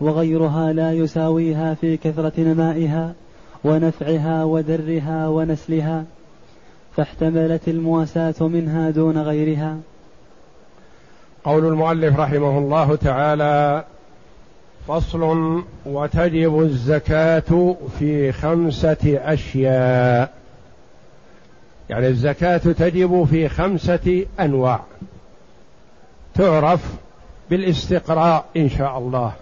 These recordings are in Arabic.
وغيرها لا يساويها في كثرة نمائها ونفعها ودرها ونسلها فاحتملت المواساة منها دون غيرها. قول المؤلف رحمه الله تعالى فصل وتجب الزكاة في خمسة أشياء. يعني الزكاة تجب في خمسة أنواع. تعرف بالاستقراء إن شاء الله.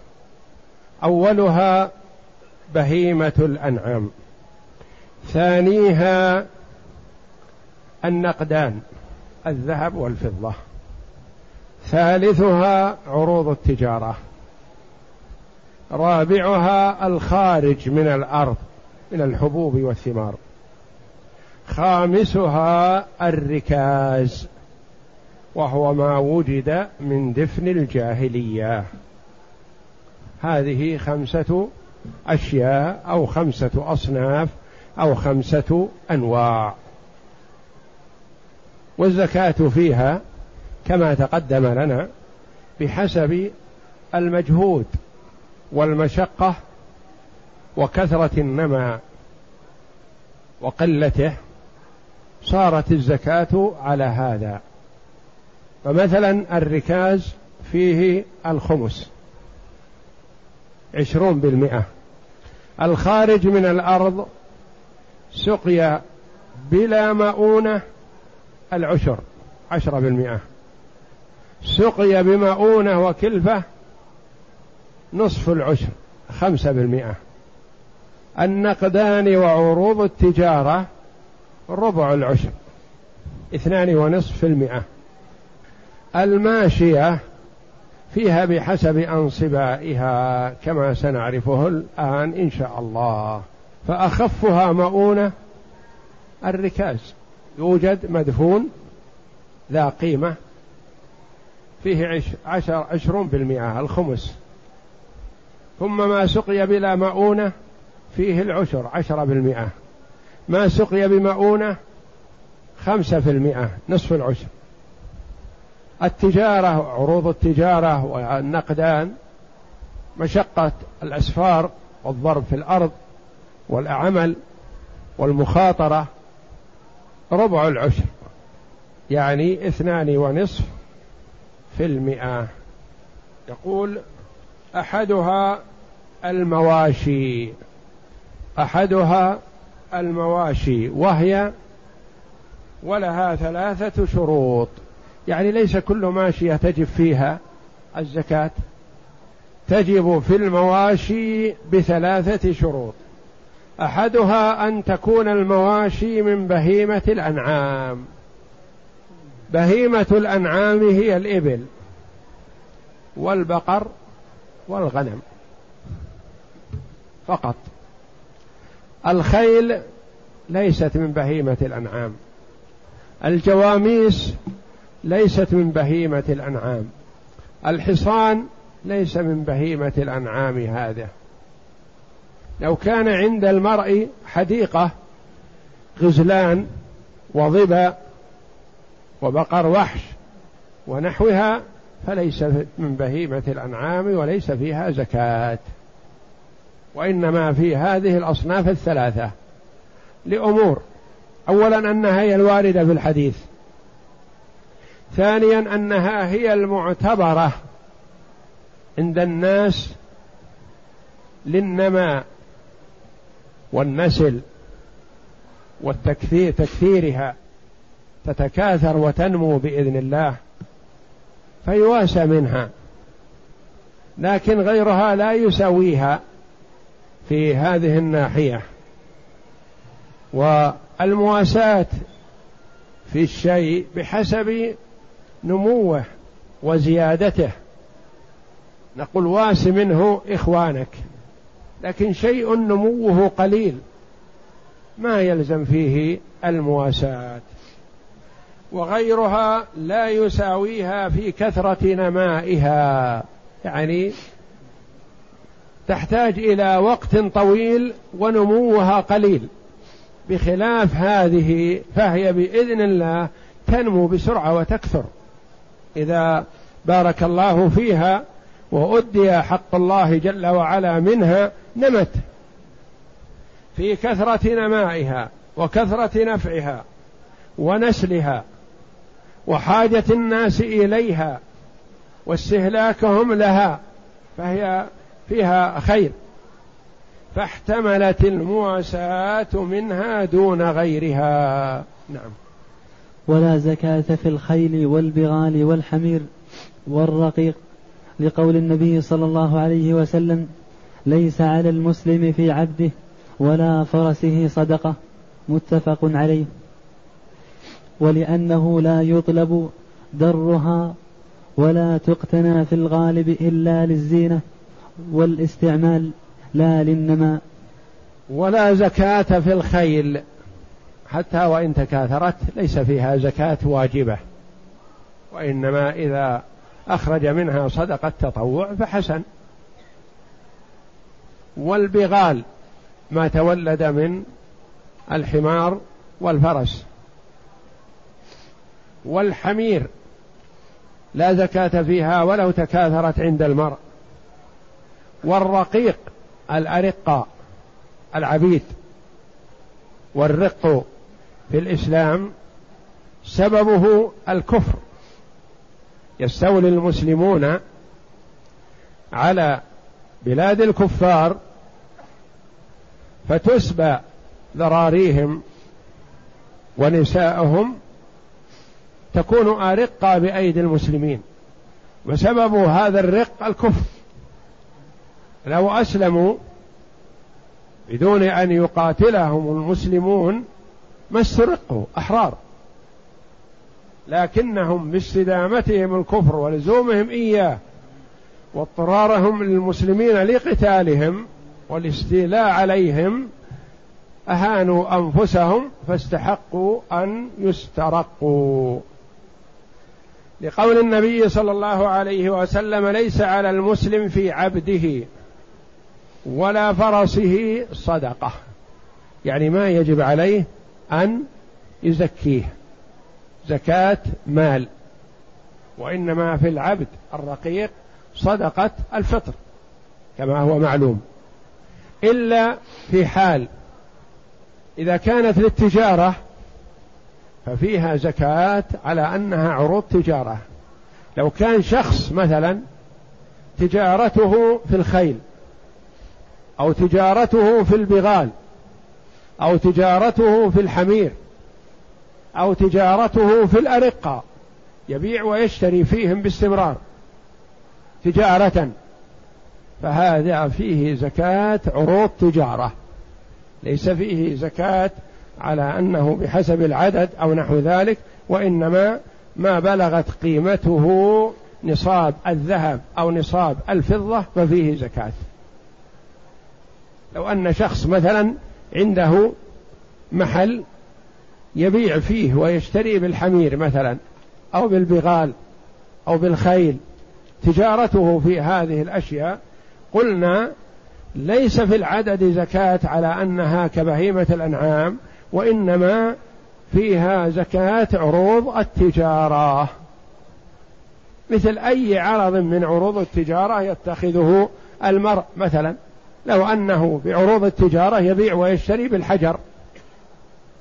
أولها بهيمة الأنعام ثانيها النقدان الذهب والفضة ثالثها عروض التجارة رابعها الخارج من الأرض من الحبوب والثمار خامسها الركاز وهو ما وجد من دفن الجاهلية. هذه خمسة أشياء أو خمسة أصناف أو خمسة أنواع. والزكاة فيها كما تقدم لنا بحسب المجهود والمشقة وكثرة النماء وقلته صارت الزكاة على هذا. فمثلا الركاز فيه الخمس. عشرون بالمئة. الخارج من الأرض سقي بلا مؤونة العشر عشرة بالمئة. سقي بمؤونة وكلفة نصف العشر خمسة بالمئة. النقدان وعروض التجارة ربع العشر اثنان ونصف في المئة. الماشية فيها بحسب أنصبائها كما سنعرفه الآن إن شاء الله. فأخفها مؤونة الركاز. يوجد مدفون ذا قيمة فيه عش عشر عشرون بالمئة الخمس. ثم ما سقي بلا مؤونة فيه العشر عشرة بالمئة. ما سقي بمؤونة خمسة في المئة نصف العشر. التجارة عروض التجارة والنقدان مشقة الأسفار والضرب في الأرض والعمل والمخاطرة ربع العشر. يعني اثنان ونصف في المئة. يقول أحدها المواشي. أحدها المواشي. وهي ولها ثلاثة شروط. يعني ليس كل ماشية تجب فيها الزكاة. تجب في المواشي بثلاثة شروط. أحدها أن تكون المواشي من بهيمة الأنعام. بهيمة الأنعام هي الإبل والبقر والغنم فقط. الخيل ليست من بهيمة الأنعام. الجواميس ليست من بهيمة الأنعام. الحصان ليس من بهيمة الأنعام هذا. لو كان عند المرء حديقة غزلان وظبا وبقر وحش ونحوها فليس من بهيمة الأنعام وليس فيها زكاة. وإنما في هذه الأصناف الثلاثة. لأمور. أولا أنها هي الواردة في الحديث. ثانيا أنها هي المعتبرة عند الناس للنماء والنسل والتكثير تكثيرها تتكاثر وتنمو بإذن الله فيواسى منها. لكن غيرها لا يساويها في هذه الناحية. والمواساة في الشيء بحسب نموه وزيادته. نقول واس منه إخوانك. لكن شيء نموه قليل. ما يلزم فيه المواساة. وغيرها لا يساويها في كثرة نمائها. يعني تحتاج إلى وقت طويل ونموها قليل. بخلاف هذه فهي بإذن الله تنمو بسرعة وتكثر. إذا بارك الله فيها وأدي حق الله جل وعلا منها نمت في كثرة نمائها وكثرة نفعها ونسلها وحاجة الناس إليها واستهلاكهم لها فهي فيها خير. فاحتملت المواساة منها دون غيرها. نعم. ولا زكاة في الخيل والبغال والحمير والرقيق لقول النبي صلى الله عليه وسلم ليس على المسلم في عبده ولا فرسه صدقة. متفق عليه. ولأنه لا يطلب درها ولا تقتنى في الغالب إلا للزينة والاستعمال لا للنماء. ولا زكاة في الخيل. حتى وإن تكاثرت ليس فيها زكاة واجبة. وإنما إذا أخرج منها صدقة تطوع فحسن. والبغال ما تولد من الحمار والفرس. والحمير لا زكاة فيها ولو تكاثرت عند المرء. والرقيق الأرقاء العبيد. والرق في الإسلام سببه الكفر. يستولي المسلمون على بلاد الكفار فتسبى ذراريهم ونساءهم تكون أرقة بأيدي المسلمين. وسبب هذا الرق الكفر. لو أسلموا بدون أن يقاتلهم المسلمون ما استرقوا أحرار. لكنهم باستدامتهم الكفر ولزومهم إياه واضطرارهم للمسلمين لقتالهم والاستيلاء عليهم أهانوا أنفسهم فاستحقوا أن يسترقوا. لقول النبي صلى الله عليه وسلم ليس على المسلم في عبده ولا فرسه صدقة. يعني ما يجب عليه أن يزكيه. زكاة مال. وإنما في العبد الرقيق صدقة الفطر كما هو معلوم. إلا في حال إذا كانت للتجارة ففيها زكاة على أنها عروض تجارة. لو كان شخص مثلا تجارته في الخيل أو تجارته في البغال أو تجارته في الحمير أو تجارته في الأرقة. يبيع ويشتري فيهم باستمرار. تجارة. فهذا فيه زكاة عروض تجارة. ليس فيه زكاة على أنه بحسب العدد أو نحو ذلك وإنما ما بلغت قيمته نصاب الذهب أو نصاب الفضة ففيه زكاة. لو أن شخص مثلا عنده محل يبيع فيه ويشتري بالحمير مثلا أو بالبغال أو بالخيل. تجارته في هذه الأشياء قلنا ليس في العدد زكاة على أنها كبهيمة الأنعام وإنما فيها زكاة عروض التجارة. مثل أي عرض من عروض التجارة يتخذه المرء مثلا لو أنه بعروض التجارة يبيع ويشتري بالحجر.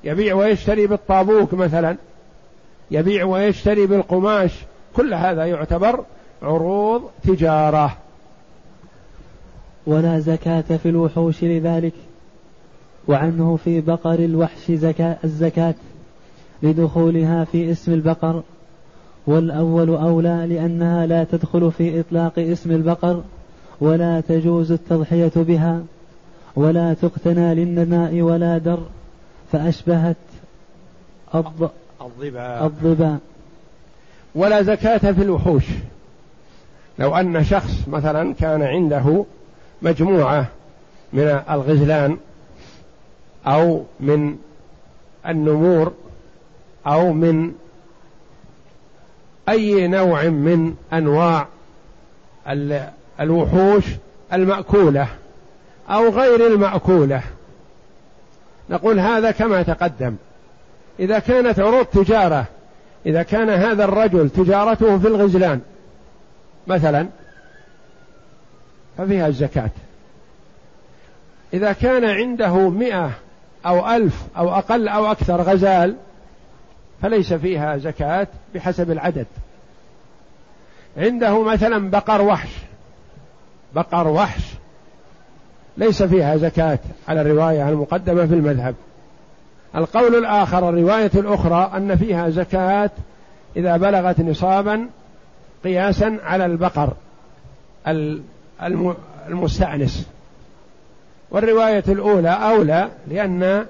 يبيع ويشتري بالطابوك مثلا. يبيع ويشتري بالقماش. كل هذا يعتبر عروض تجارة. ولا زكاة في الوحوش لذلك وعنه في بقر الوحش زكاة الزكاة لدخولها في اسم البقر. والأول أولى لأنها لا تدخل في إطلاق اسم البقر. ولا تجوز التضحية بها ولا تقتنى للنماء ولا در فأشبهت الض... الضبا الضبا ولا زكاة في الوحوش. لو أن شخص مثلا كان عنده مجموعة من الغزلان أو من النمور أو من أي نوع من أنواع الوحوش المأكولة أو غير المأكولة. نقول هذا كما تقدم. إذا كانت عروض تجارة إذا كان هذا الرجل تجارته في الغزلان مثلا ففيها الزكاة. إذا كان عنده مئة أو ألف أو أقل أو أكثر غزال فليس فيها زكاة بحسب العدد. عنده مثلا بقر وحش بقر وحش. ليس فيها زكاة على الرواية المقدمة في المذهب. القول الآخر الرواية الأخرى أن فيها زكاة إذا بلغت نصابا قياسا على البقر المستأنس. والرواية الأولى أولى لأن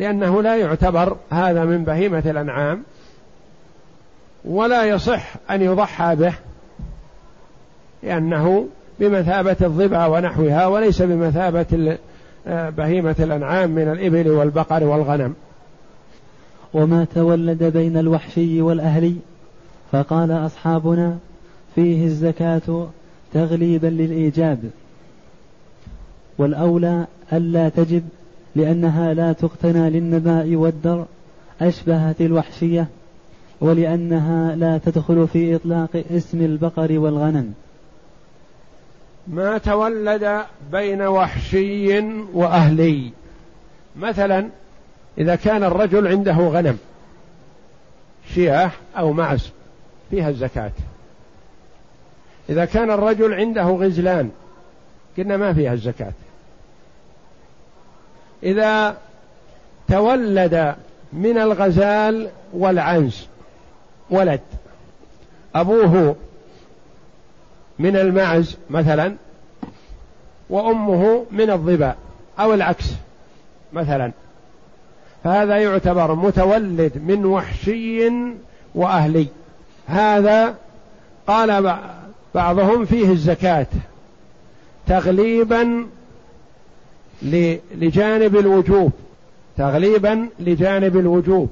لأنه لا يعتبر هذا من بهيمة الأنعام ولا يصح أن يضحى به لأنه بمثابة الظبا ونحوها وليس بمثابة بهيمة الأنعام من الإبل والبقر والغنم. وما تولد بين الوحشي والأهلي فقال أصحابنا فيه الزكاة تغليبا للإيجاب. والأولى ألا تجب لأنها لا تقتنى للنباء والدر أشبهت الوحشية ولأنها لا تدخل في إطلاق اسم البقر والغنم. ما تولد بين وحشي وأهلي. مثلا إذا كان الرجل عنده غنم شياه أو معز فيها الزكاة. إذا كان الرجل عنده غزلان قلنا ما فيها الزكاة. إذا تولد من الغزال والعنز ولد أبوه من المعز مثلا وأمه من الظباء أو العكس مثلا. فهذا يعتبر متولد من وحشي وأهلي. هذا قال بعضهم فيه الزكاة تغليبا لجانب الوجوب تغليبا لجانب الوجوب.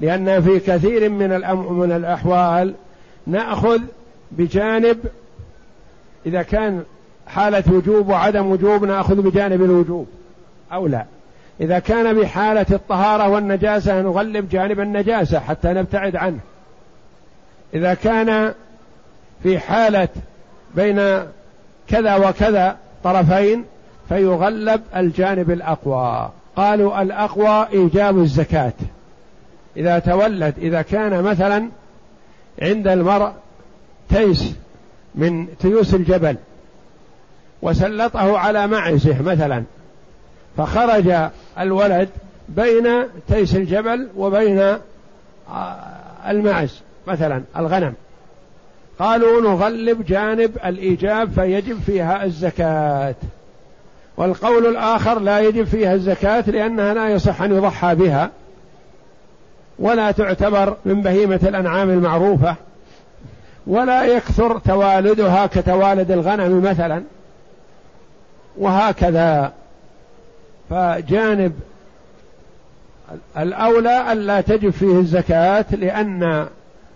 لأن في كثير من من الأحوال نأخذ بجانب إذا كان حالة وجوب وعدم وجوب نأخذ بجانب الوجوب أو لا؟ إذا كان بحالة الطهارة والنجاسة نغلب جانب النجاسة حتى نبتعد عنه. إذا كان في حالة بين كذا وكذا طرفين فيغلب الجانب الأقوى. قالوا الأقوى إيجاب الزكاة. إذا تولد إذا كان مثلا عند المرء تيس من تيوس الجبل وسلطه على معزه مثلا. فخرج الولد بين تيس الجبل وبين آه، المعز مثلا الغنم. قالوا نغلب جانب الإيجاب فيجب فيها الزكاة. والقول الآخر لا يجب فيها الزكاة لأنها لا يصح أن يضحى بها ولا تعتبر من بهيمة الأنعام المعروفة. ولا يكثر توالدها كتوالد الغنم مثلا. وهكذا. فجانب الأولى ألا تجب فيه الزكاة لأن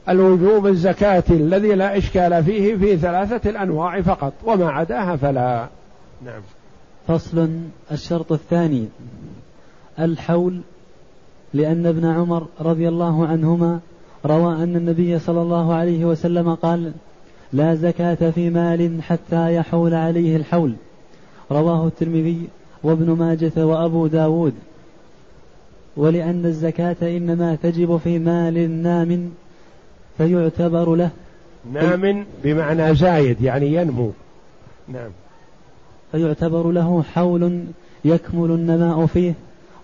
الوجوب الزكاة الذي لا إشكال فيه في ثلاثة الأنواع فقط وما عداها فلا. نعم. فصل الشرط الثاني الحول لأن ابن عمر رضي الله عنهما روى أن النبي صلى الله عليه وسلم قال لا زكاة في مال حتى يحول عليه الحول. رواه الترمذي وابن ماجة وأبو داود. ولأن الزكاة إنما تجب في مال نام فيعتبر له. نام بمعنى زايد يعني ينمو. نعم. فيعتبر له حول يكمل النماء فيه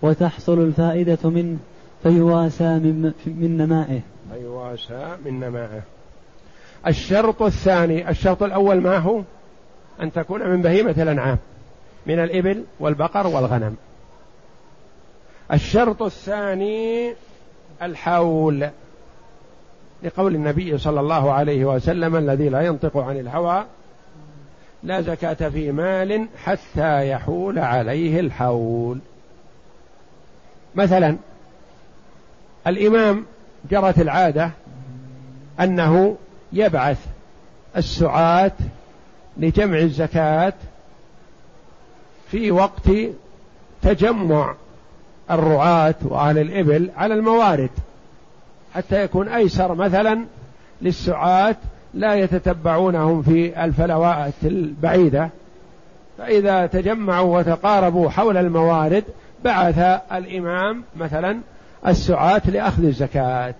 وتحصل الفائدة منه فيواسى من, من نمائه. فيواسى من نمائه. الشرط الثاني الشرط الأول ما هو؟ أن تكون من بهيمة الأنعام من الإبل والبقر والغنم. الشرط الثاني الحول. لقول النبي صلى الله عليه وسلم الذي لا ينطق عن الهوى لا زكاة في مال حتى يحول عليه الحول. مثلا الإمام جرت العادة أنه يبعث السعاة لجمع الزكاة في وقت تجمع الرعاة وأهل الإبل على الموارد حتى يكون أيسر مثلا للسعاة لا يتتبعونهم في الفلوات البعيدة فإذا تجمعوا وتقاربوا حول الموارد بعث الإمام مثلا السعاة لأخذ الزكاة.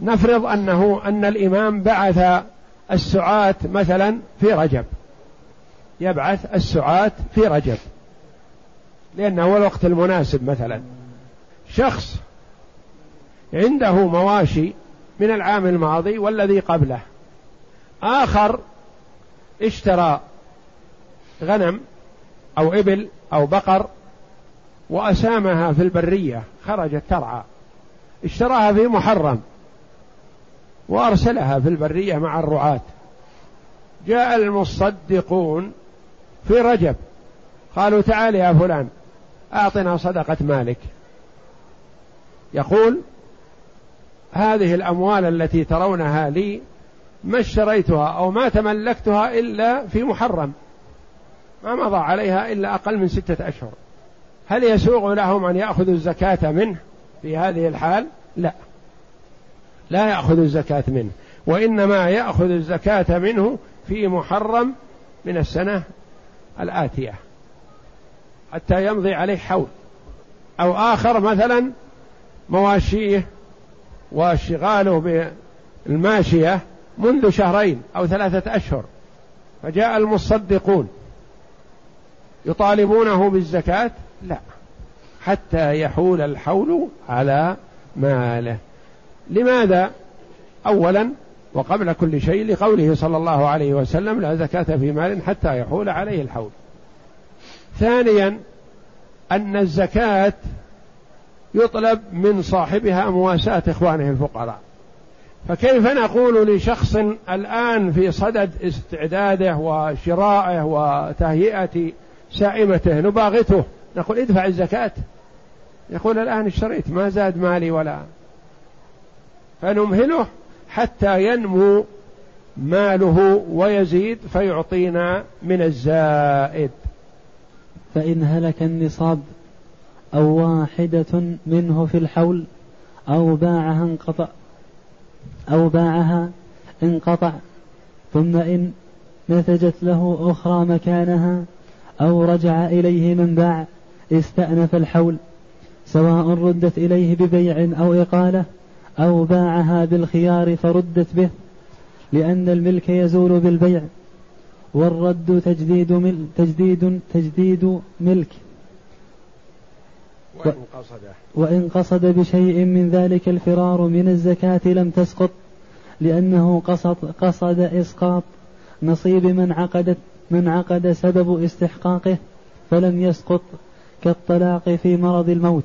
نفرض أنه أن الإمام بعث السعاة مثلا في رجب. يبعث السعاة في رجب. لأنه هو الوقت المناسب مثلا. شخص عنده مواشي من العام الماضي والذي قبله. آخر اشترى غنم أو إبل أو بقر وأسامها في البرية خرجت ترعى. اشتراها في محرم وأرسلها في البرية مع الرعاة. جاء المصدقون في رجب قالوا تعال يا فلان أعطنا صدقة مالك. يقول هذه الأموال التي ترونها لي ما اشتريتها أو ما تملكتها إلا في محرم. ما مضى عليها إلا أقل من ستة أشهر. هل يسوغ لهم أن يأخذوا الزكاة منه في هذه الحال؟ لا. لا يأخذ الزكاة منه وإنما يأخذ الزكاة منه في محرم من السنة الآتية حتى يمضي عليه حول أو آخر مثلا مواشيه واشغاله بالماشية منذ شهرين أو ثلاثة أشهر. فجاء المصدقون يطالبونه بالزكاة لا. حتى يحول الحول على ماله. لماذا؟ أولا وقبل كل شيء لقوله صلى الله عليه وسلم لا زكاة في مال حتى يحول عليه الحول. ثانيا أن الزكاة يطلب من صاحبها مواساة إخوانه الفقراء. فكيف نقول لشخص الآن في صدد استعداده وشرائه وتهيئة سائمته نباغته؟ نقول ادفع الزكاة. يقول الآن اشتريت ما زاد مالي ولا. فنمهله حتى ينمو ماله ويزيد فيعطينا من الزائد. فإن هلك النصاب أو واحدة منه في الحول أو باعها انقطع أو باعها انقطع ثم إن نتجت له أخرى مكانها أو رجع إليه من باع استأنف الحول سواء ردت إليه ببيع أو إقالة أو باعها بالخيار فردت به لأن الملك يزول بالبيع والرد تجديد مل تجديد تجديد ملك. وإن قصد. وإن قصد بشيء من ذلك الفرار من الزكاة لم تسقط لأنه قصد قصد إسقاط نصيب من عقدت من عقد سبب استحقاقه فلم يسقط كالطلاق في مرض الموت.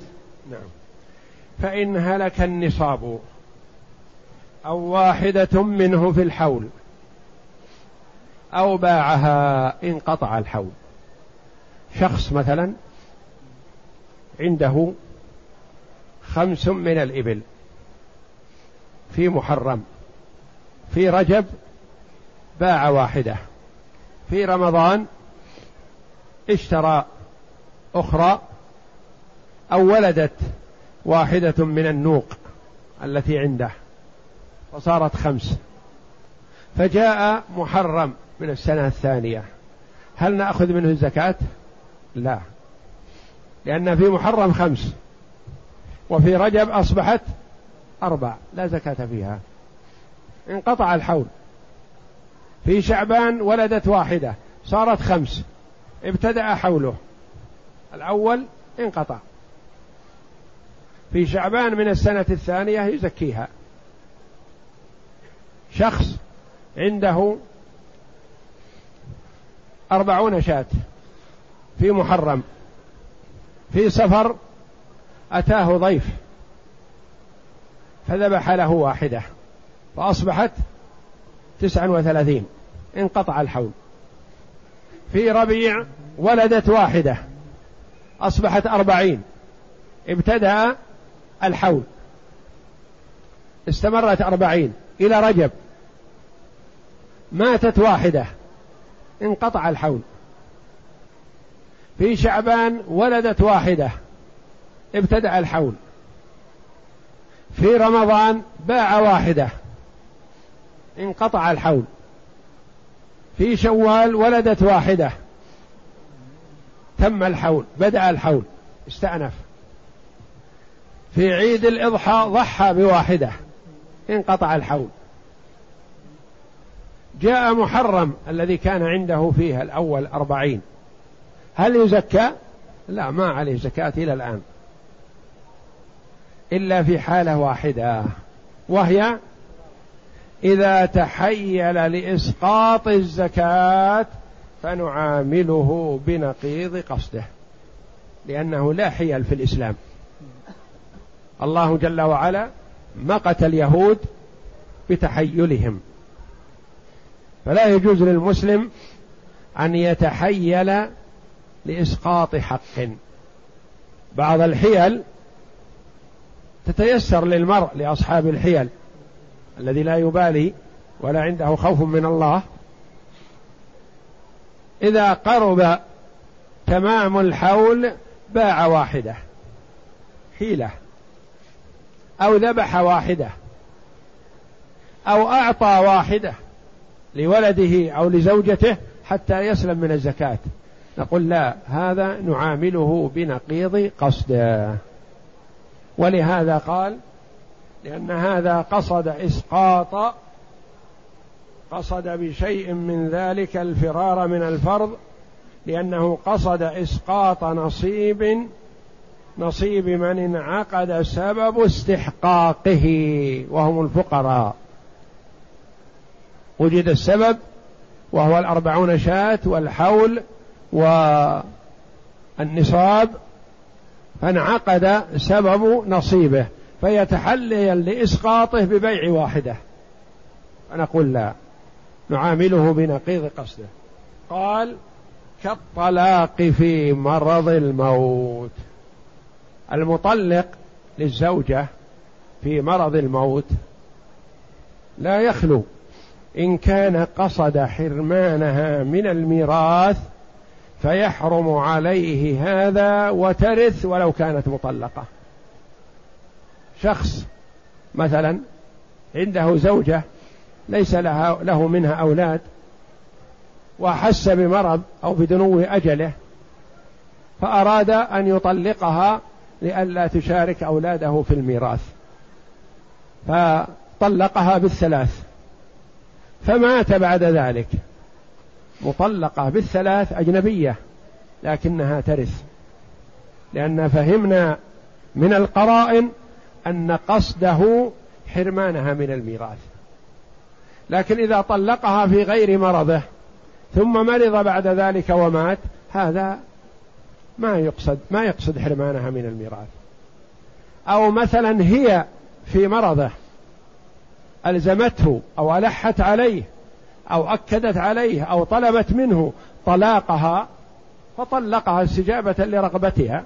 نعم. فإن هلك النصاب أو واحدة منه في الحول أو باعها انقطع الحول. شخص مثلا عنده خمس من الإبل في محرم في رجب باع واحدة في رمضان اشترى أخرى أو ولدت واحدة من النوق التي عنده فصارت خمس. فجاء محرم من السنة الثانية. هل نأخذ منه الزكاة؟ لا. لأن في محرم خمس وفي رجب أصبحت أربع. لا زكاة فيها. انقطع الحول. في شعبان ولدت واحدة صارت خمس. ابتدأ حوله. الأول انقطع. في شعبان من السنة الثانية يزكيها. شخص عنده أربعون شاة في محرم. في سفر أتاه ضيف. فذبح له واحدة. فأصبحت تسعا وثلاثين. انقطع الحول. في ربيع ولدت واحدة. أصبحت أربعين. ابتدأ الحول. استمرت أربعين. إلى رجب. ماتت واحدة. انقطع الحول. في شعبان ولدت واحدة. ابتدأ الحول. في رمضان باع واحدة. انقطع الحول. في شوال ولدت واحدة. تم الحول بدأ الحول استأنف. في عيد الإضحى ضحى بواحدة انقطع الحول. جاء محرم الذي كان عنده فيها الأول أربعين. هل يزكى؟ لا ما عليه زكاة إلى الآن. إلا في حالة واحدة وهي إذا تحيل لإسقاط الزكاة فنعامله بنقيض قصده لأنه لا حيل في الإسلام. الله جل وعلا مقت اليهود بتحيلهم. فلا يجوز للمسلم أن يتحيل لإسقاط حق. بعض الحيل تتيسر للمرء لأصحاب الحيل الذي لا يبالي ولا عنده خوف من الله إذا قرب تمام الحول باع واحدة حيلة أو ذبح واحدة أو أعطى واحدة لولده أو لزوجته حتى يسلم من الزكاة. نقول لا هذا نعامله بنقيض قصده ولهذا قال لأن هذا قصد إسقاط قصد بشيء من ذلك الفرار من الفرض لأنه قصد إسقاط نصيب نصيب من انعقد سبب استحقاقه وهم الفقراء. وجد السبب وهو الأربعون شاة والحول والنصاب فانعقد سبب نصيبه فيتحلل لإسقاطه ببيع واحدة. فنقول لا. نعامله بنقيض قصده. قال كالطلاق في مرض الموت. المطلق للزوجة في مرض الموت لا يخلو. إن كان قصد حرمانها من الميراث فيحرم عليه هذا وترث ولو كانت مطلقة. شخص مثلا عنده زوجة ليس لها له منها أولاد وأحس بمرض أو بدنو أجله فأراد أن يطلقها لئلا تشارك أولاده في الميراث. فطلقها بالثلاث. فمات بعد ذلك. مطلقة بالثلاث أجنبية لكنها ترث. لأن فهمنا من القرائن أن قصده حرمانها من الميراث. لكن إذا طلقها في غير مرضه ثم مرض بعد ذلك ومات هذا ما يقصد ما يقصد حرمانها من الميراث. أو مثلا هي في مرضه ألزمته أو ألحت عليه أو أكدت عليه أو طلبت منه طلاقها فطلقها استجابة لرغبتها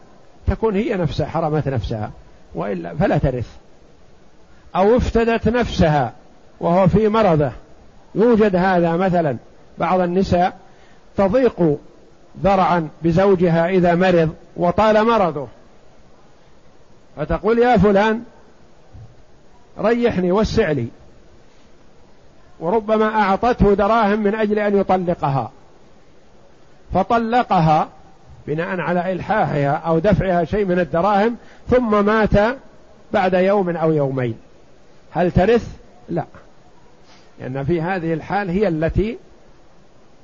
تكون هي نفسها حرمت نفسها وإلا فلا ترث. أو افتدت نفسها وهو في مرضه. يوجد هذا مثلا. بعض النساء تضيق ذرعا بزوجها إذا مرض وطال مرضه. فتقول يا فلان ريحني وسع لي. وربما أعطته دراهم من أجل أن يطلقها. فطلقها بناء على إلحاحها أو دفعها شيء من الدراهم ثم مات بعد يوم أو يومين. هل ترث؟ لا. لأن في هذه الحال هي التي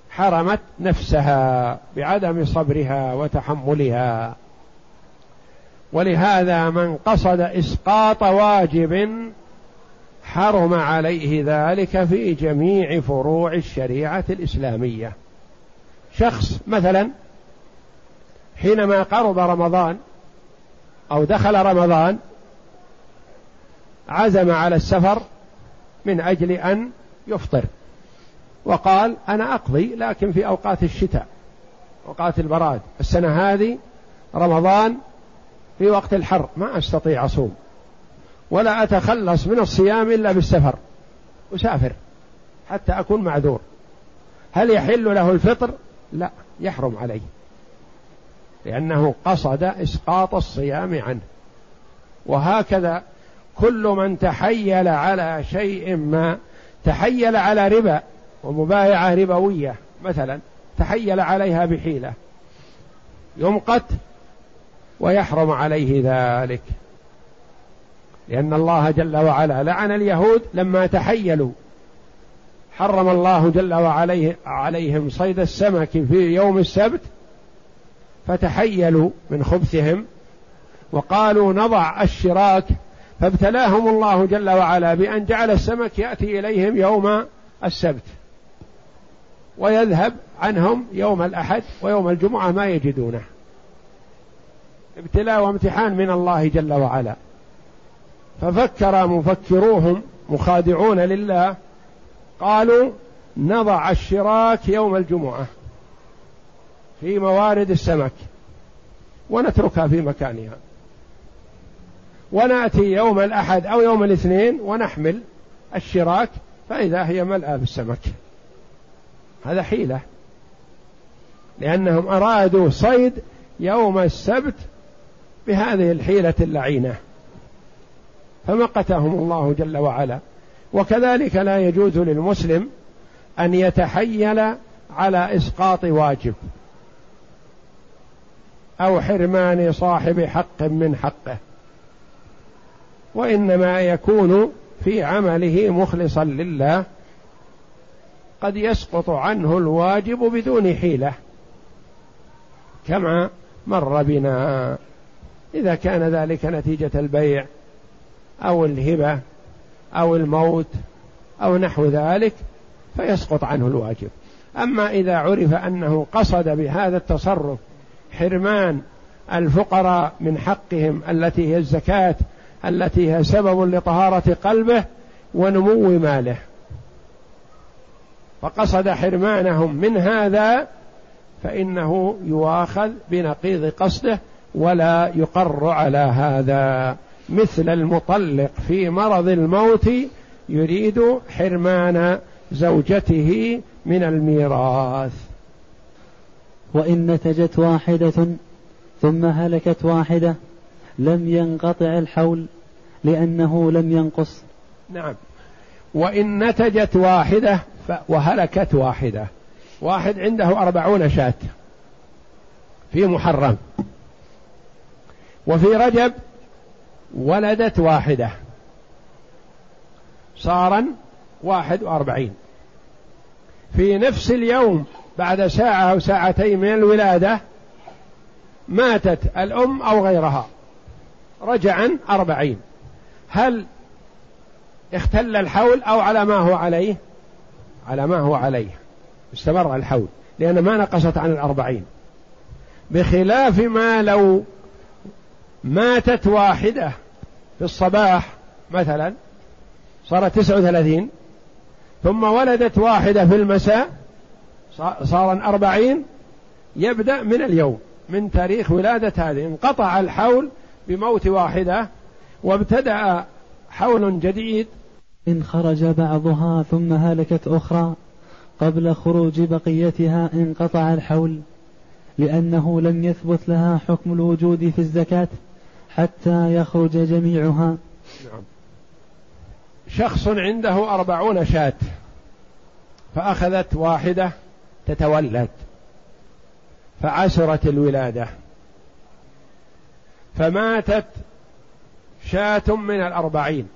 حرمت نفسها بعدم صبرها وتحملها. ولهذا من قصد إسقاط واجب حرم عليه ذلك في جميع فروع الشريعة الإسلامية. شخص مثلا حينما قرب رمضان أو دخل رمضان عزم على السفر من أجل أن يفطر. وقال أنا أقضي لكن في أوقات الشتاء أوقات البراد. السنة هذه رمضان في وقت الحر ما أستطيع أصوم. ولا أتخلص من الصيام إلا بالسفر. أسافر حتى أكون معذور. هل يحل له الفطر؟ لا يحرم عليه. لأنه قصد إسقاط الصيام عنه. وهكذا كل من تحيل على شيء ما تحيل على ربا ومبايعة ربوية مثلا تحيل عليها بحيلة. يمقت ويحرم عليه ذلك. لأن الله جل وعلا لعن اليهود لما تحيلوا. حرم الله جل وعلا عليهم صيد السمك في يوم السبت فتحيلوا من خبثهم وقالوا نضع الشراك فابتلاهم الله جل وعلا بأن جعل السمك يأتي إليهم يوم السبت ويذهب عنهم يوم الأحد ويوم الجمعة ما يجدونه. ابتلاء وامتحان من الله جل وعلا. ففكر مفكروهم مخادعون لله قالوا نضع الشراك يوم الجمعة في موارد السمك ونتركها في مكانها. ونأتي يوم الأحد أو يوم الاثنين ونحمل الشراك فإذا هي ملأى بالسمك هذا حيلة. لأنهم أرادوا صيد يوم السبت بهذه الحيلة اللعينة. فمقتهم الله جل وعلا. وكذلك لا يجوز للمسلم أن يتحيل على إسقاط واجب أو حرمان صاحب حق من حقه. وإنما يكون في عمله مخلصا لله قد يسقط عنه الواجب بدون حيلة كما مر بنا. إذا كان ذلك نتيجة البيع أو الهبة أو الموت أو نحو ذلك فيسقط عنه الواجب. أما إذا عرف أنه قصد بهذا التصرف حرمان الفقراء من حقهم التي هي الزكاة التي هي سبب لطهارة قلبه ونمو ماله. فقصد حرمانهم من هذا فإنه يؤاخذ بنقيض قصده ولا يقر على هذا. مثل المطلق في مرض الموت يريد حرمان زوجته من الميراث. وإن نتجت واحدة ثم هلكت واحدة لم ينقطع الحول لأنه لم ينقص. نعم. وإن نتجت واحدة وهلكت واحدة. واحد عنده أربعون شاة في محرم. وفي رجب ولدت واحدة. صارا واحد وأربعين. في نفس اليوم بعد ساعة أو ساعتين من الولادة ماتت الأم أو غيرها. رجعا أربعين. هل اختل الحول أو على ما هو عليه؟ على ما هو عليه. استمر الحول لأن ما نقصت عن الأربعين. بخلاف ما لو ماتت واحدة في الصباح مثلا صارت تسعة وثلاثين ثم ولدت واحدة في المساء صار أربعين يبدأ من اليوم من تاريخ ولادة هذه. انقطع الحول بموت واحدة وابتدأ حول جديد. إن خرج بعضها ثم هلكت أخرى قبل خروج بقيتها انقطع الحول لأنه لم يثبت لها حكم الوجود في الزكاة حتى يخرج جميعها. نعم. شخص عنده أربعون شاة فأخذت واحدة تتولد فعسرت الولادة. فماتت شاة من الأربعين.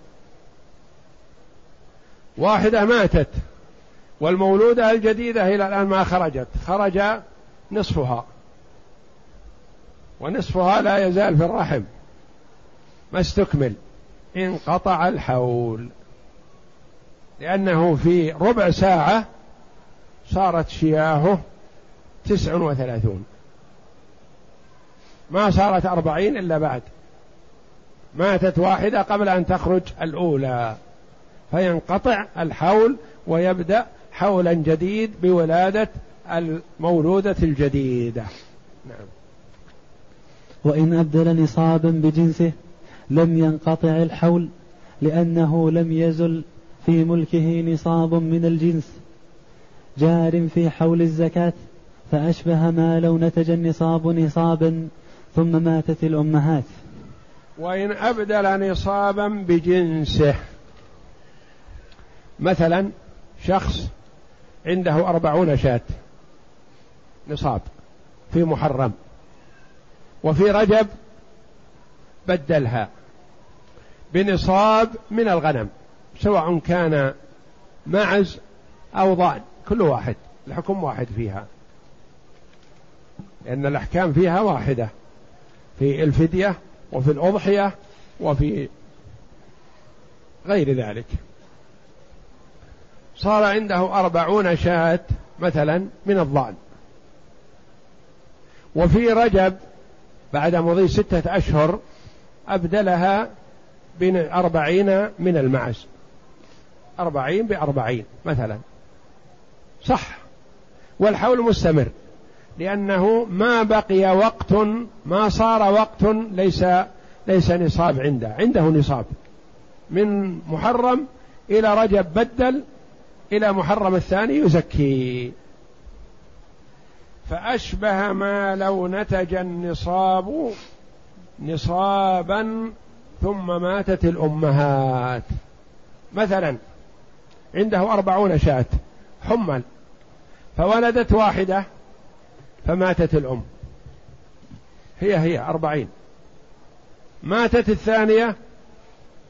واحدة ماتت والمولودة الجديدة إلى الآن ما خرجت خرج نصفها. ونصفها لا يزال في الرحم. ما استكمل. انقطع الحول. لأنه في ربع ساعة صارت شياهه تسع وثلاثون. ما صارت أربعين إلا بعد. ماتت واحدة قبل أن تخرج الأولى. فينقطع الحول ويبدأ حولا جديد بولادة المولودة الجديدة. نعم. وإن أبدل نصابا بجنسه لم ينقطع الحول لأنه لم يزل في ملكه نصاب من الجنس. جار في حول الزكاة فأشبه ما لو نتج النصاب نصابا ثم ماتت الأمهات. وإن أبدل نصابا بجنسه. مثلا شخص عنده أربعون شاة نصاب في محرم وفي رجب بدلها بنصاب من الغنم سواء كان معز أو ضأن كل واحد الحكم واحد فيها. لأن الأحكام فيها واحدة. في الفدية وفي الأضحية وفي غير ذلك. صار عنده أربعون شاة مثلا من الضأن. وفي رجب بعد مضي ستة أشهر أبدلها بأربعين من المعز. أربعين بأربعين مثلا. صح. والحول مستمر. لأنه ما بقي وقت ما صار وقت ليس ليس نصاب عنده عنده نصاب. من محرم إلى رجب بدل إلى محرم الثاني يزكي. فأشبه ما لو نتج النصاب نصابا ثم ماتت الأمهات. مثلا عنده أربعون شاة حمل فولدت واحدة فماتت الأم. هي هي أربعين. ماتت الثانية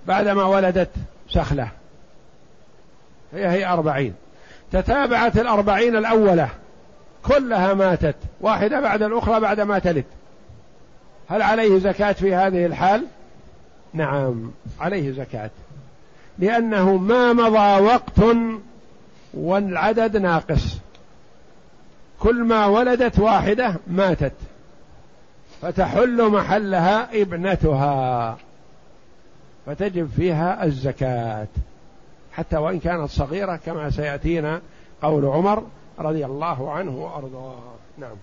بعدما ولدت سخلة هي هي أربعين. تتابعت الأربعين الأولة. كلها ماتت. واحدة بعد الأخرى بعد ما تلد. هل عليه زكاة في هذه الحال؟ نعم عليه زكاة. لأنه ما مضى وقت والعدد ناقص. كل ما ولدت واحدة ماتت فتحل محلها ابنتها فتجب فيها الزكاة. حتى وإن كانت صغيرة كما سيأتينا قول عمر رضي الله عنه وأرضاه. نعم.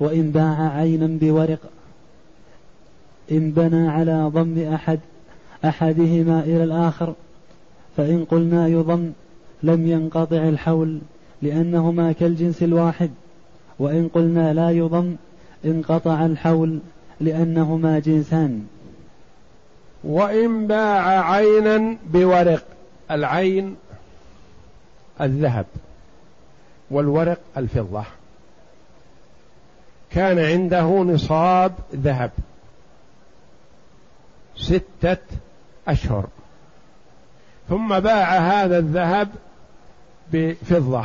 وإن باع عينا بورق إن بنى على ضم أحد أحدهما إلى الآخر فإن قلنا يضم لم ينقطع الحول. لأنهما كالجنس الواحد وإن قلنا لا يضم انقطع الحول لأنهما جنسان. وإن باع عينا بورق العين الذهب والورق الفضة. كان عنده نصاب ذهب ستة أشهر ثم باع هذا الذهب بفضة.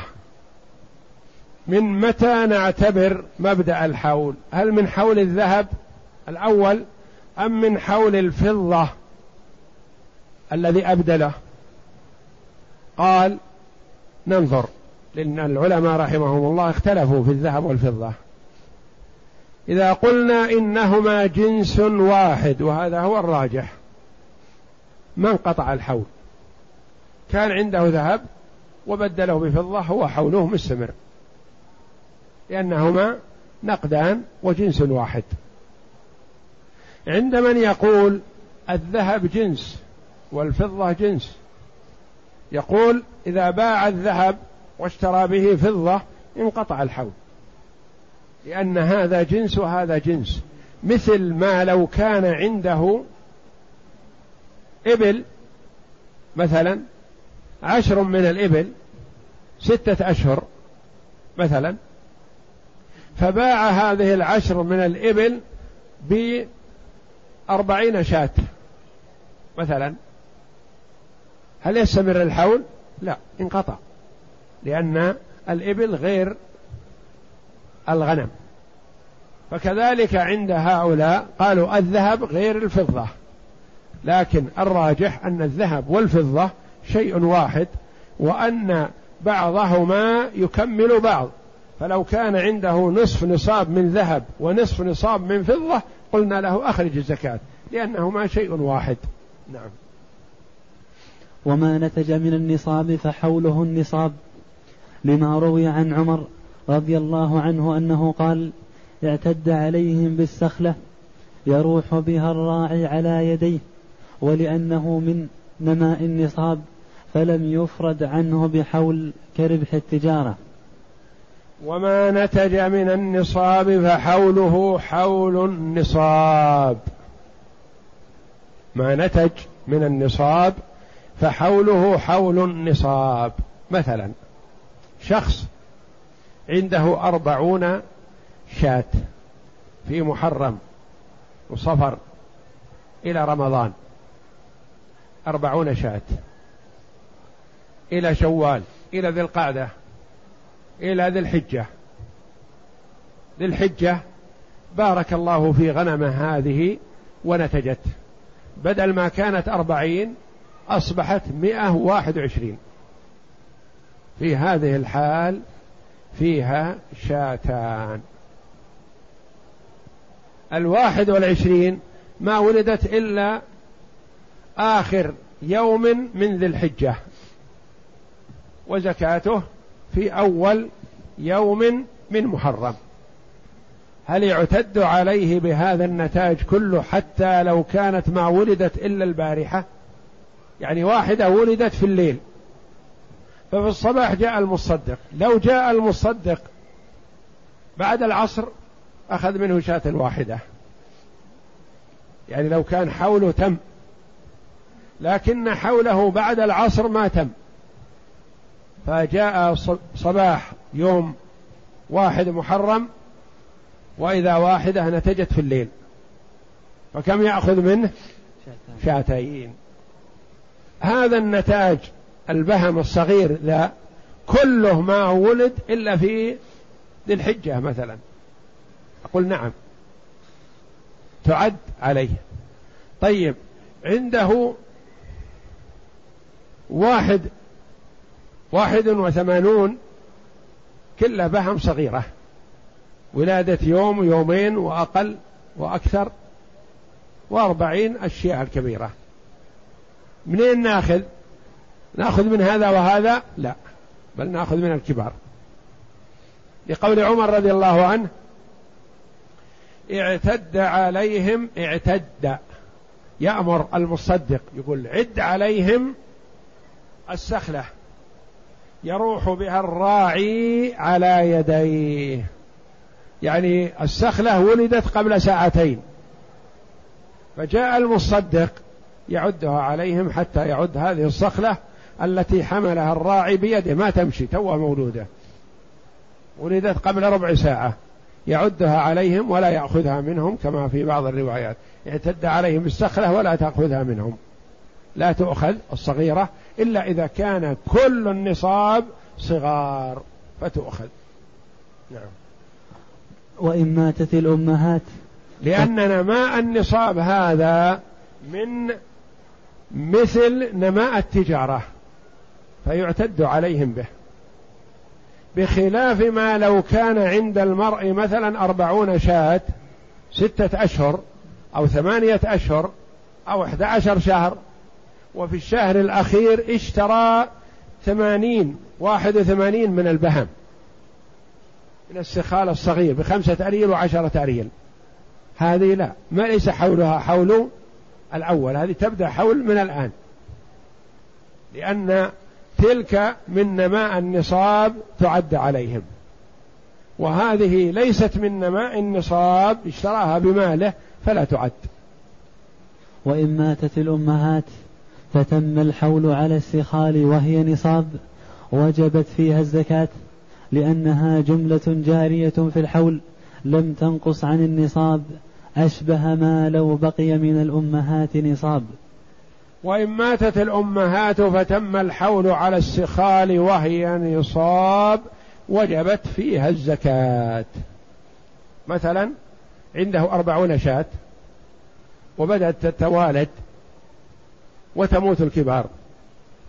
من متى نعتبر مبدأ الحول؟ هل من حول الذهب الأول أم من حول الفضة الذي أبدله؟ قال ننظر. لأن العلماء رحمهم الله اختلفوا في الذهب والفضة. إذا قلنا إنهما جنس واحد وهذا هو الراجح. ما انقطع الحول. كان عنده ذهب وبدله بفضة هو حوله مستمر. لأنهما نقدان وجنس واحد. عند من يقول الذهب جنس والفضة جنس يقول إذا باع الذهب واشترى به فضة انقطع الحول لأن هذا جنس وهذا جنس. مثل ما لو كان عنده إبل مثلا عشر من الإبل ستة أشهر مثلا فباع هذه العشر من الإبل بأربعين شاة. مثلا هل يستمر الحول؟ لا انقطع لأن الإبل غير الغنم. فكذلك عند هؤلاء قالوا الذهب غير الفضة لكن الراجح أن الذهب والفضة شيء واحد وأن بعضهما يكمل بعض. فلو كان عنده نصف نصاب من ذهب ونصف نصاب من فضة قلنا له أخرج الزكاة لأنهما شيء واحد. نعم. وما نتج من النصاب فحوله النصاب لما روي عن عمر رضي الله عنه أنه قال اعتد عليهم بالسخلة يروح بها الراعي على يديه ولأنه من نماء النصاب فلم يفرد عنه بحول كربح التجارة. وما نتج من النصاب فحوله حول النصاب. ما نتج من النصاب فحوله حول النصاب. مثلا شخص عنده أربعون شاة في محرم وصفر إلى رمضان. أربعون شاة إلى شوال إلى ذي القعدة. إلى ذي الحجة. ذي الحجة. بارك الله في غنمه هذه ونتجت. بدل ما كانت أربعين أصبحت مئة واحد وعشرين. في هذه الحال فيها شاتان. الواحد والعشرين ما ولدت إلا آخر يوم من ذي الحجة. وزكاته في أول يوم من محرم. هل يعتد عليه بهذا النتاج كله حتى لو كانت ما ولدت إلا البارحة؟ يعني واحدة ولدت في الليل. ففي الصباح جاء المصدق. لو جاء المصدق بعد العصر أخذ منه شاة واحدة يعني لو كان حوله تم لكن حوله بعد العصر ما تم. فجاء صباح يوم واحد محرم وإذا واحدة نتجت في الليل. فكم يأخذ منه؟ شاتين. هذا النتاج البهم الصغير ذا كله ما ولد إلا في ذي الحجة مثلا. أقول نعم. تعد عليه. طيب عنده واحد واحد وثمانون كلها بهم صغيرة. ولادة يوم يومين وأقل وأكثر وأربعين الشيعة الكبيرة. منين ناخذ؟ ناخذ من هذا وهذا؟ لا بل ناخذ من الكبار. لقول عمر رضي الله عنه اعتد عليهم اعتد. يأمر المصدق يقول عد عليهم السخلة. يروح بها الراعي على يديه. يعني السخلة ولدت قبل ساعتين. فجاء المصدق يعدها عليهم حتى يعد هذه الصخلة التي حملها الراعي بيده. ما تمشي توها مولودة. ولدت قبل ربع ساعة. يعدها عليهم ولا يأخذها منهم كما في بعض الروايات. اعتد عليهم السخلة ولا تأخذها منهم. لا تؤخذ الصغيرة إلا إذا كان كل النصاب صغار فتؤخذ. نعم. وإن ماتت الأمهات لأن نماء النصاب هذا من مثل نماء التجارة فيعتد عليهم به. بخلاف ما لو كان عند المرء مثلا أربعون شاة ستة أشهر أو ثمانية أشهر أو أحد عشر شهر وفي الشهر الأخير اشترى ثمانين واحد وثمانين من البهم. من السخال الصغير بخمسة أريل وعشرة أريل. هذه لا ما ليس حولها حول الأول. هذه تبدأ حول من الآن. لأن تلك من نماء النصاب تعد عليهم. وهذه ليست من نماء النصاب اشتراها بماله فلا تعد. وإن ماتت الأمهات فتم الحول على السخال وهي نصاب وجبت فيها الزكاة لأنها جملة جارية في الحول لم تنقص عن النصاب أشبه ما لو بقي من الأمهات نصاب. وإن ماتت الأمهات فتم الحول على السخال وهي نصاب وجبت فيها الزكاة. مثلا عنده أربعون شاة وبدأت تتوالد وتموت الكبار.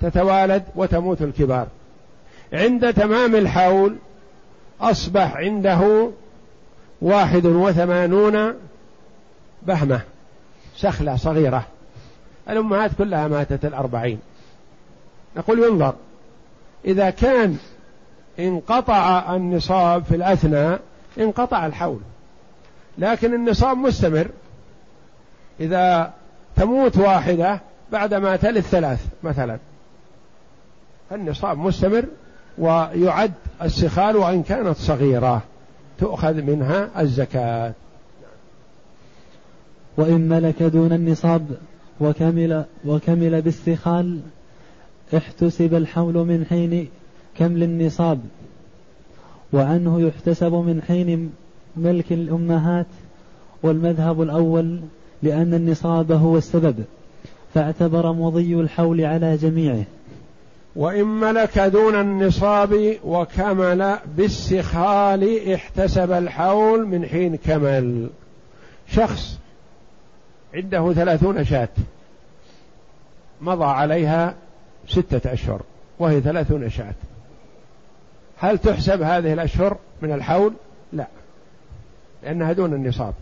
تتوالد وتموت الكبار. عند تمام الحول أصبح عنده واحد وثمانون بهمة سخلة صغيرة. الأمهات كلها ماتت الأربعين. نقول ينظر إذا كان انقطع النصاب في الأثناء انقطع الحول. لكن النصاب مستمر. إذا تموت واحدة بعدما تلث ثلاث مثلا. فالنصاب مستمر ويعد السخال وإن كانت صغيرة تؤخذ منها الزكاة. وإن ملك دون النصاب وكمل وكمل بالسخال احتسب الحول من حين كم للنصاب وعنه يحتسب من حين ملك الأمهات والمذهب الأول لأن النصاب هو السبب. فاعتبر مضي الحول على جميعه. وإن ملك دون النصاب وكمل بالسخال احتسب الحول من حين كمل. شخص عنده ثلاثون شاة مضى عليها ستة أشهر وهي ثلاثون شاة. هل تحسب هذه الأشهر من الحول؟ لا لأنها دون النصاب.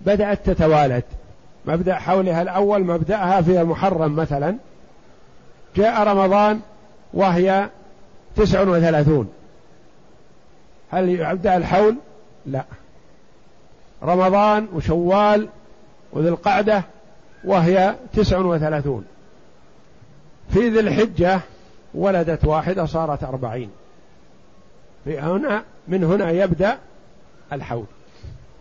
بدأت تتوالد. مبدأ حولها الأول مبدأها في المحرم مثلا. جاء رمضان وهي تسع وثلاثون. هل يبدأ الحول؟ لا. رمضان وشوال وذي القعدة وهي تسع وثلاثون. في ذي الحجة ولدت واحدة صارت أربعين. في هنا من هنا يبدأ الحول.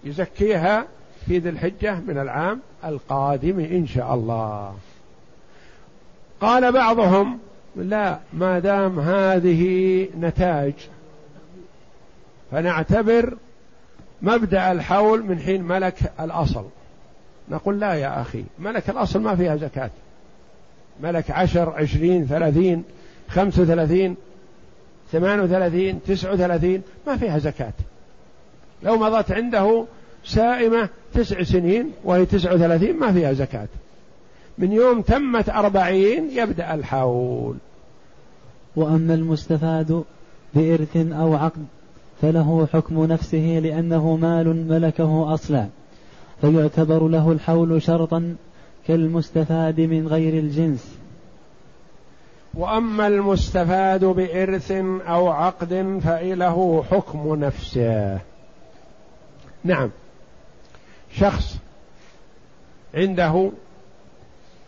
يزكيها في ذي الحجة من العام القادم إن شاء الله. قال بعضهم لا ما دام هذه نتاج فنعتبر مبدأ الحول من حين ملك الأصل. نقول لا يا أخي ملك الأصل ما فيها زكاة. ملك عشر عشرين ثلاثين خمسة وثلاثين ثمان وثلاثين تسعة وثلاثين ما فيها زكاة. لو مضت عنده سائمة تسع سنين وهي تسع وثلاثين ما فيها زكاة. من يوم تمت أربعين يبدأ الحول. وأما المستفاد بإرث أو عقد فله حكم نفسه لأنه مال ملكه أصلا فيعتبر له الحول شرطا كالمستفاد من غير الجنس. وأما المستفاد بإرث أو عقد فله حكم نفسه. نعم. شخص عنده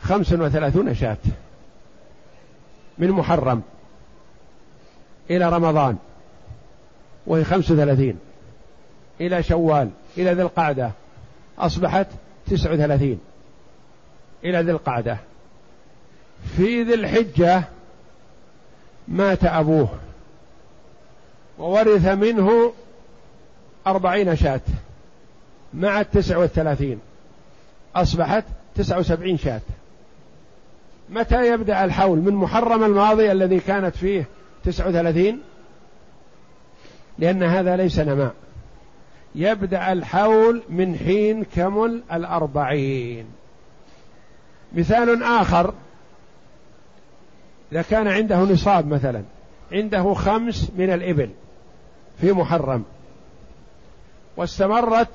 خمس وثلاثون شاة من محرم إلى رمضان وهي خمس وثلاثين إلى شوال إلى ذي القعدة أصبحت تسع وثلاثين إلى ذي القعدة. في ذي الحجة مات أبوه وورث منه أربعين شاة. مع التسع والثلاثين. أصبحت تسع وسبعين شاة. متى يبدأ الحول؟ من محرم الماضي الذي كانت فيه تسع وثلاثين؟ لأن هذا ليس نماء. يبدأ الحول من حين كمل الأربعين. مثال آخر. إذا كان عنده نصاب مثلا عنده خمس من الإبل في محرم واستمرت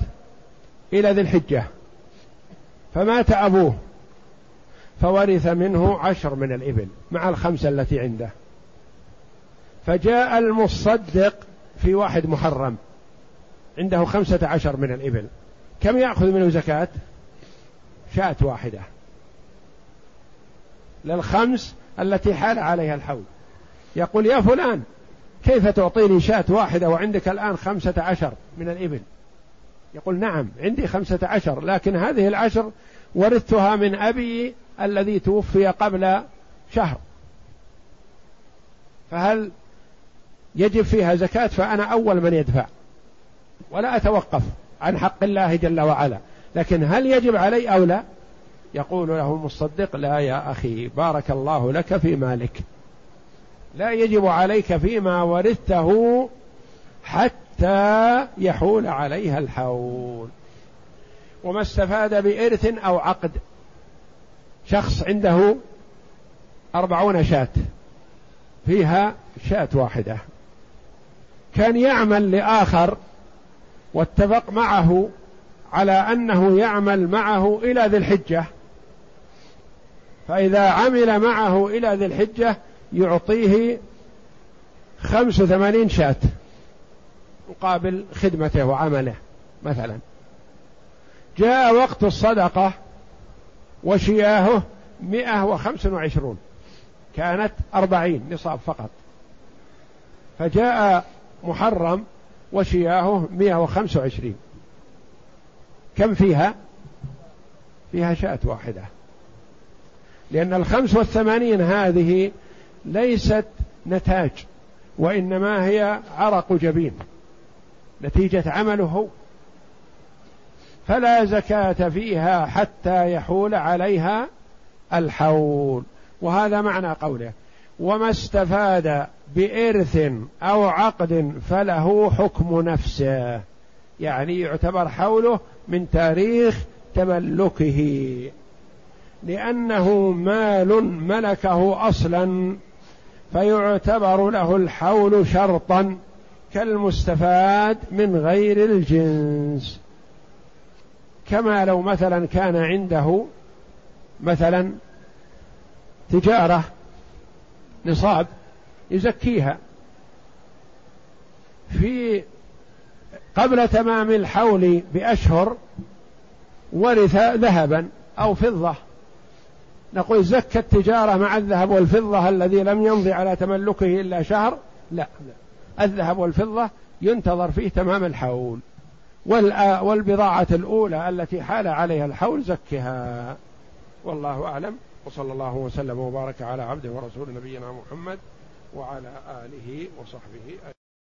إلى ذي الحجة. فمات أبوه. فورث منه عشر من الإبل مع الخمسة التي عنده. فجاء المصدق في واحد محرم. عنده خمسة عشر من الإبل. كم يأخذ منه زكاة؟ شاة واحدة. للخمس التي حال عليها الحول. يقول يا فلان كيف تعطيني شاة واحدة وعندك الآن خمسة عشر من الإبل؟ يقول نعم عندي خمسة عشر لكن هذه العشر ورثتها من أبي الذي توفي قبل شهر. فهل يجب فيها زكاة؟ فأنا أول من يدفع. ولا أتوقف عن حق الله جل وعلا. لكن هل يجب علي أو لا؟ يقول له المصدق لا يا أخي بارك الله لك في مالك. لا يجب عليك فيما ورثته حتى يحول عليها الحول. وما استفاد بإرث أو عقد. شخص عنده أربعون شاة. فيها شاة واحدة. كان يعمل لآخر واتفق معه على أنه يعمل معه إلى ذي الحجة. فإذا عمل معه إلى ذي الحجة يعطيه خمس وثمانين شاة. مقابل خدمته وعمله مثلا. جاء وقت الصدقة وشياهه مئة وخمس وعشرون كانت أربعين نصاب فقط. فجاء محرم وشياهه مئة وخمس وعشرين. كم فيها؟ فيها شاة واحدة. لأن الخمس والثمانين هذه ليست نتاج وإنما هي عرق جبين. نتيجة عمله. فلا زكاة فيها حتى يحول عليها الحول. وهذا معنى قوله وما استفاد بإرث أو عقد فله حكم نفسه. يعني يعتبر حوله من تاريخ تملكه. لأنه مال ملكه أصلا فيعتبر له الحول شرطا. كالمستفاد من غير الجنس. كما لو مثلا كان عنده مثلا تجارة نصاب يزكيها. في قبل تمام الحول بأشهر ورث ذهبا أو فضة. نقول زكى التجارة مع الذهب والفضة الذي لم يمضي على تملكه إلا شهر؟ لا, لا. الذهب والفضة ينتظر فيه تمام الحول. والبضاعة الأولى التي حال عليها الحول زكها. والله أعلم. وصلى الله وسلم وبارك على عبده ورسول نبينا محمد وعلى آله وصحبه